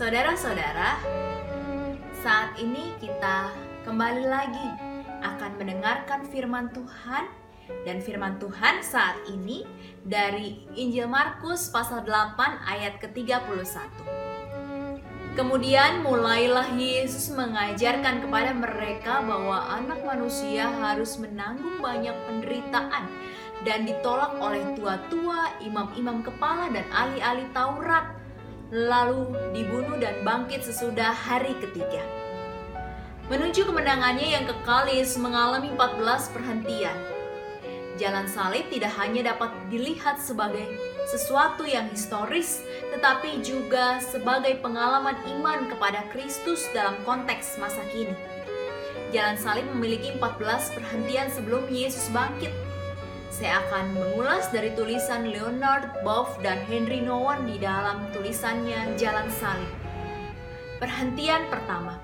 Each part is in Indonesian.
Saudara-saudara, saat ini kita kembali lagi akan mendengarkan firman Tuhan dan firman Tuhan saat ini dari Injil Markus pasal 8 ayat ke-31. Kemudian mulailah Yesus mengajarkan kepada mereka bahwa anak manusia harus menanggung banyak penderitaan dan ditolak oleh tua-tua, imam-imam kepala dan ahli-ahli Taurat lalu dibunuh dan bangkit sesudah hari ketiga. Menuju kemenangannya yang kekal, Yesus mengalami 14 perhentian. Jalan salib tidak hanya dapat dilihat sebagai sesuatu yang historis, tetapi juga sebagai pengalaman iman kepada Kristus dalam konteks masa kini. Jalan salib memiliki 14 perhentian sebelum Yesus bangkit saya akan mengulas dari tulisan Leonard Boff dan Henry Nowen di dalam tulisannya Jalan Salib. Perhentian pertama,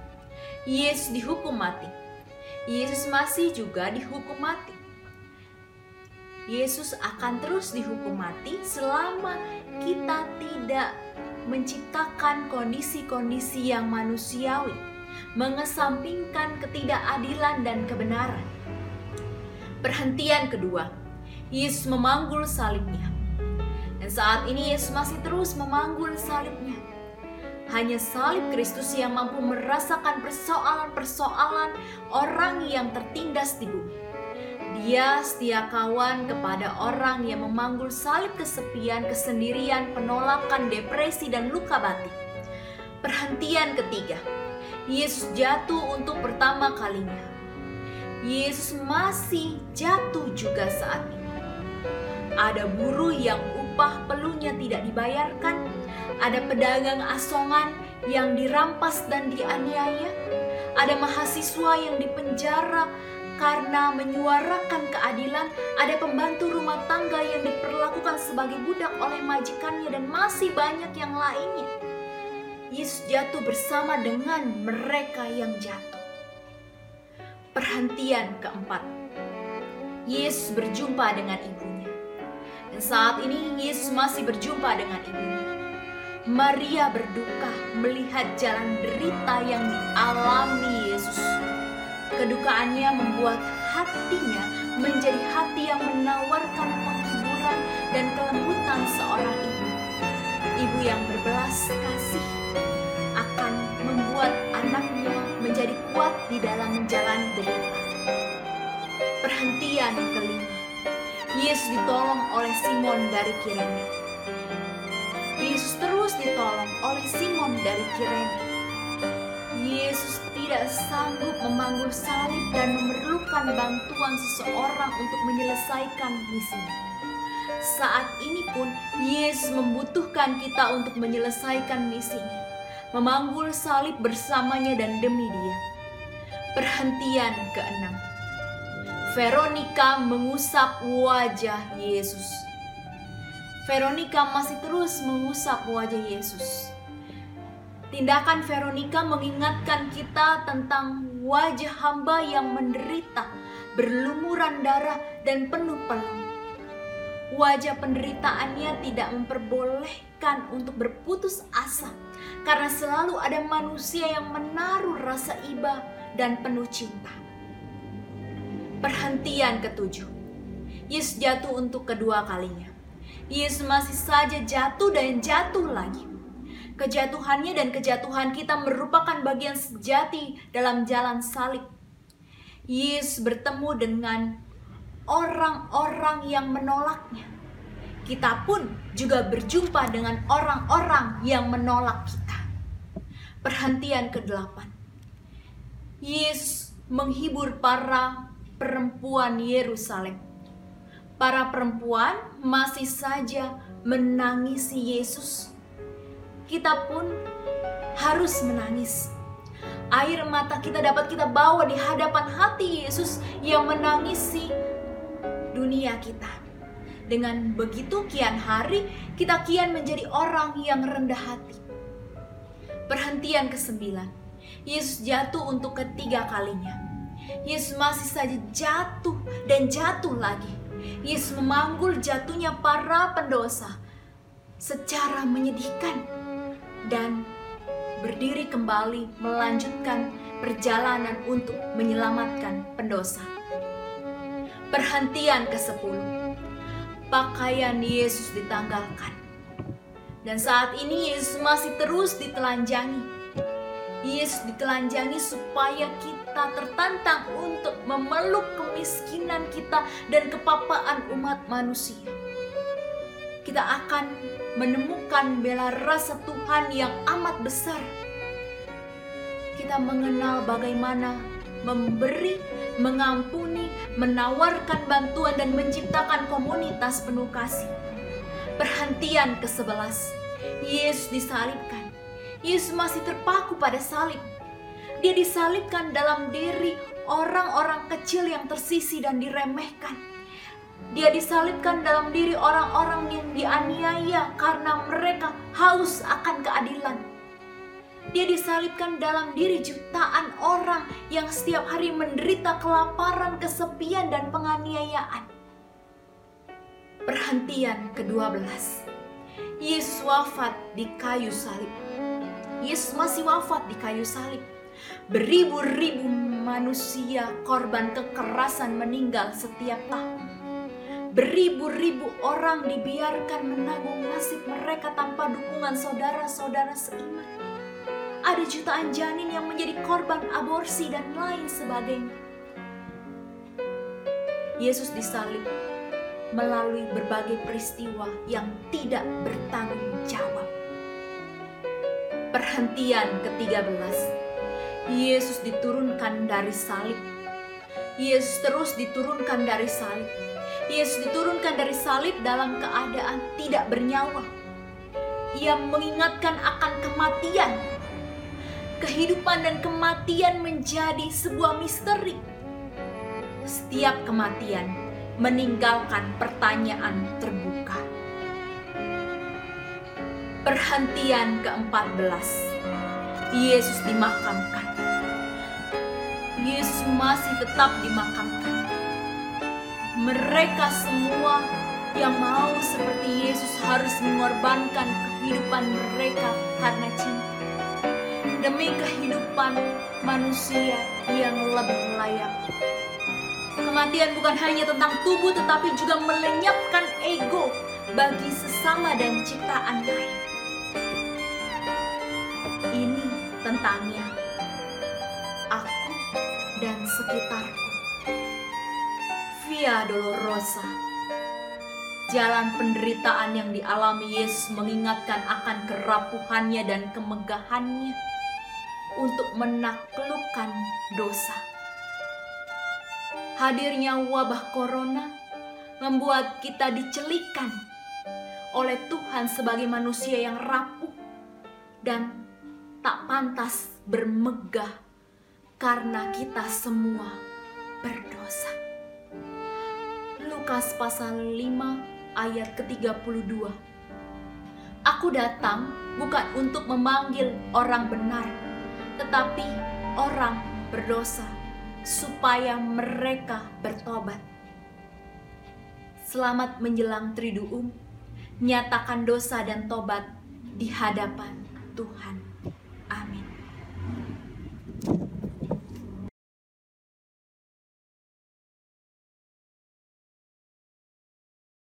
Yesus dihukum mati. Yesus masih juga dihukum mati. Yesus akan terus dihukum mati selama kita tidak menciptakan kondisi-kondisi yang manusiawi, mengesampingkan ketidakadilan dan kebenaran. Perhentian kedua, Yesus memanggul salibnya. Dan saat ini Yesus masih terus memanggul salibnya. Hanya salib Kristus yang mampu merasakan persoalan-persoalan orang yang tertindas di bumi. Dia setia kawan kepada orang yang memanggul salib kesepian, kesendirian, penolakan, depresi, dan luka batin. Perhentian ketiga, Yesus jatuh untuk pertama kalinya. Yesus masih jatuh juga saat ini. Ada buruh yang upah pelunya tidak dibayarkan. Ada pedagang asongan yang dirampas dan dianiaya. Ada mahasiswa yang dipenjara karena menyuarakan keadilan. Ada pembantu rumah tangga yang diperlakukan sebagai budak oleh majikannya dan masih banyak yang lainnya. Yesus jatuh bersama dengan mereka yang jatuh. Perhentian keempat. Yesus berjumpa dengan ibunya. Dan saat ini Yesus masih berjumpa dengan ibunya. Maria berduka melihat jalan derita yang dialami Yesus. Kedukaannya membuat hatinya menjadi hati yang menawarkan penghiburan dan kelembutan seorang ibu. Ibu yang berbelas kasih akan membuat anaknya menjadi kuat di dalam menjalani derita. Perhentian kelima Yesus ditolong oleh Simon dari Kirene. Yesus terus ditolong oleh Simon dari Kirene. Yesus tidak sanggup memanggul salib dan memerlukan bantuan seseorang untuk menyelesaikan misinya. Saat ini pun Yesus membutuhkan kita untuk menyelesaikan misinya, memanggul salib bersamanya dan demi dia. Perhentian keenam. Veronica mengusap wajah Yesus. Veronica masih terus mengusap wajah Yesus. Tindakan Veronica mengingatkan kita tentang wajah hamba yang menderita, berlumuran darah dan penuh peluh. Wajah penderitaannya tidak memperbolehkan untuk berputus asa karena selalu ada manusia yang menaruh rasa iba dan penuh cinta. Perhentian ketujuh. Yesus jatuh untuk kedua kalinya. Yesus masih saja jatuh dan jatuh lagi. Kejatuhannya dan kejatuhan kita merupakan bagian sejati dalam jalan salib. Yesus bertemu dengan orang-orang yang menolaknya. Kita pun juga berjumpa dengan orang-orang yang menolak kita. Perhentian ke-8. Yesus menghibur para perempuan Yerusalem. Para perempuan masih saja menangisi Yesus. Kita pun harus menangis. Air mata kita dapat kita bawa di hadapan hati Yesus yang menangisi dunia kita. Dengan begitu kian hari, kita kian menjadi orang yang rendah hati. Perhentian kesembilan, Yesus jatuh untuk ketiga kalinya Yesus masih saja jatuh dan jatuh lagi. Yesus memanggul jatuhnya para pendosa secara menyedihkan dan berdiri kembali melanjutkan perjalanan untuk menyelamatkan pendosa. Perhentian ke-10. Pakaian Yesus ditanggalkan. Dan saat ini Yesus masih terus ditelanjangi. Yesus ditelanjangi supaya kita tertantang untuk memeluk kemiskinan kita dan kepapaan umat manusia. Kita akan menemukan bela rasa Tuhan yang amat besar. Kita mengenal bagaimana memberi, mengampuni, menawarkan bantuan dan menciptakan komunitas penuh kasih. Perhentian ke-11 Yesus disalibkan. Yesus masih terpaku pada salib. Dia disalibkan dalam diri orang-orang kecil yang tersisi dan diremehkan. Dia disalibkan dalam diri orang-orang yang dianiaya karena mereka haus akan keadilan. Dia disalibkan dalam diri jutaan orang yang setiap hari menderita kelaparan, kesepian, dan penganiayaan. Perhentian ke-12 Yesus wafat di kayu salib. Yesus masih wafat di kayu salib. Beribu-ribu manusia korban kekerasan meninggal setiap tahun. Beribu-ribu orang dibiarkan menanggung nasib mereka tanpa dukungan saudara-saudara seiman. Ada jutaan janin yang menjadi korban aborsi dan lain sebagainya. Yesus disalib melalui berbagai peristiwa yang tidak bertanggung jawab. Perhentian ke-13. Yesus diturunkan dari salib. Yesus terus diturunkan dari salib. Yesus diturunkan dari salib dalam keadaan tidak bernyawa. Ia mengingatkan akan kematian. Kehidupan dan kematian menjadi sebuah misteri. Setiap kematian meninggalkan pertanyaan terbuka. Perhentian ke-14. Yesus dimakamkan. Yesus masih tetap dimakamkan. Mereka semua yang mau seperti Yesus harus mengorbankan kehidupan mereka karena cinta. Demi kehidupan manusia yang lebih layak. Kematian bukan hanya tentang tubuh tetapi juga melenyapkan ego bagi sesama dan ciptaan lain. Tentangnya aku dan sekitarku. Via Dolorosa. Jalan penderitaan yang dialami Yesus mengingatkan akan kerapuhannya dan kemegahannya untuk menaklukkan dosa. Hadirnya wabah corona membuat kita dicelikan oleh Tuhan sebagai manusia yang rapuh dan tak pantas bermegah karena kita semua berdosa. Lukas pasal 5 ayat ke-32 Aku datang bukan untuk memanggil orang benar, tetapi orang berdosa supaya mereka bertobat. Selamat menjelang Triduum, nyatakan dosa dan tobat di hadapan Tuhan.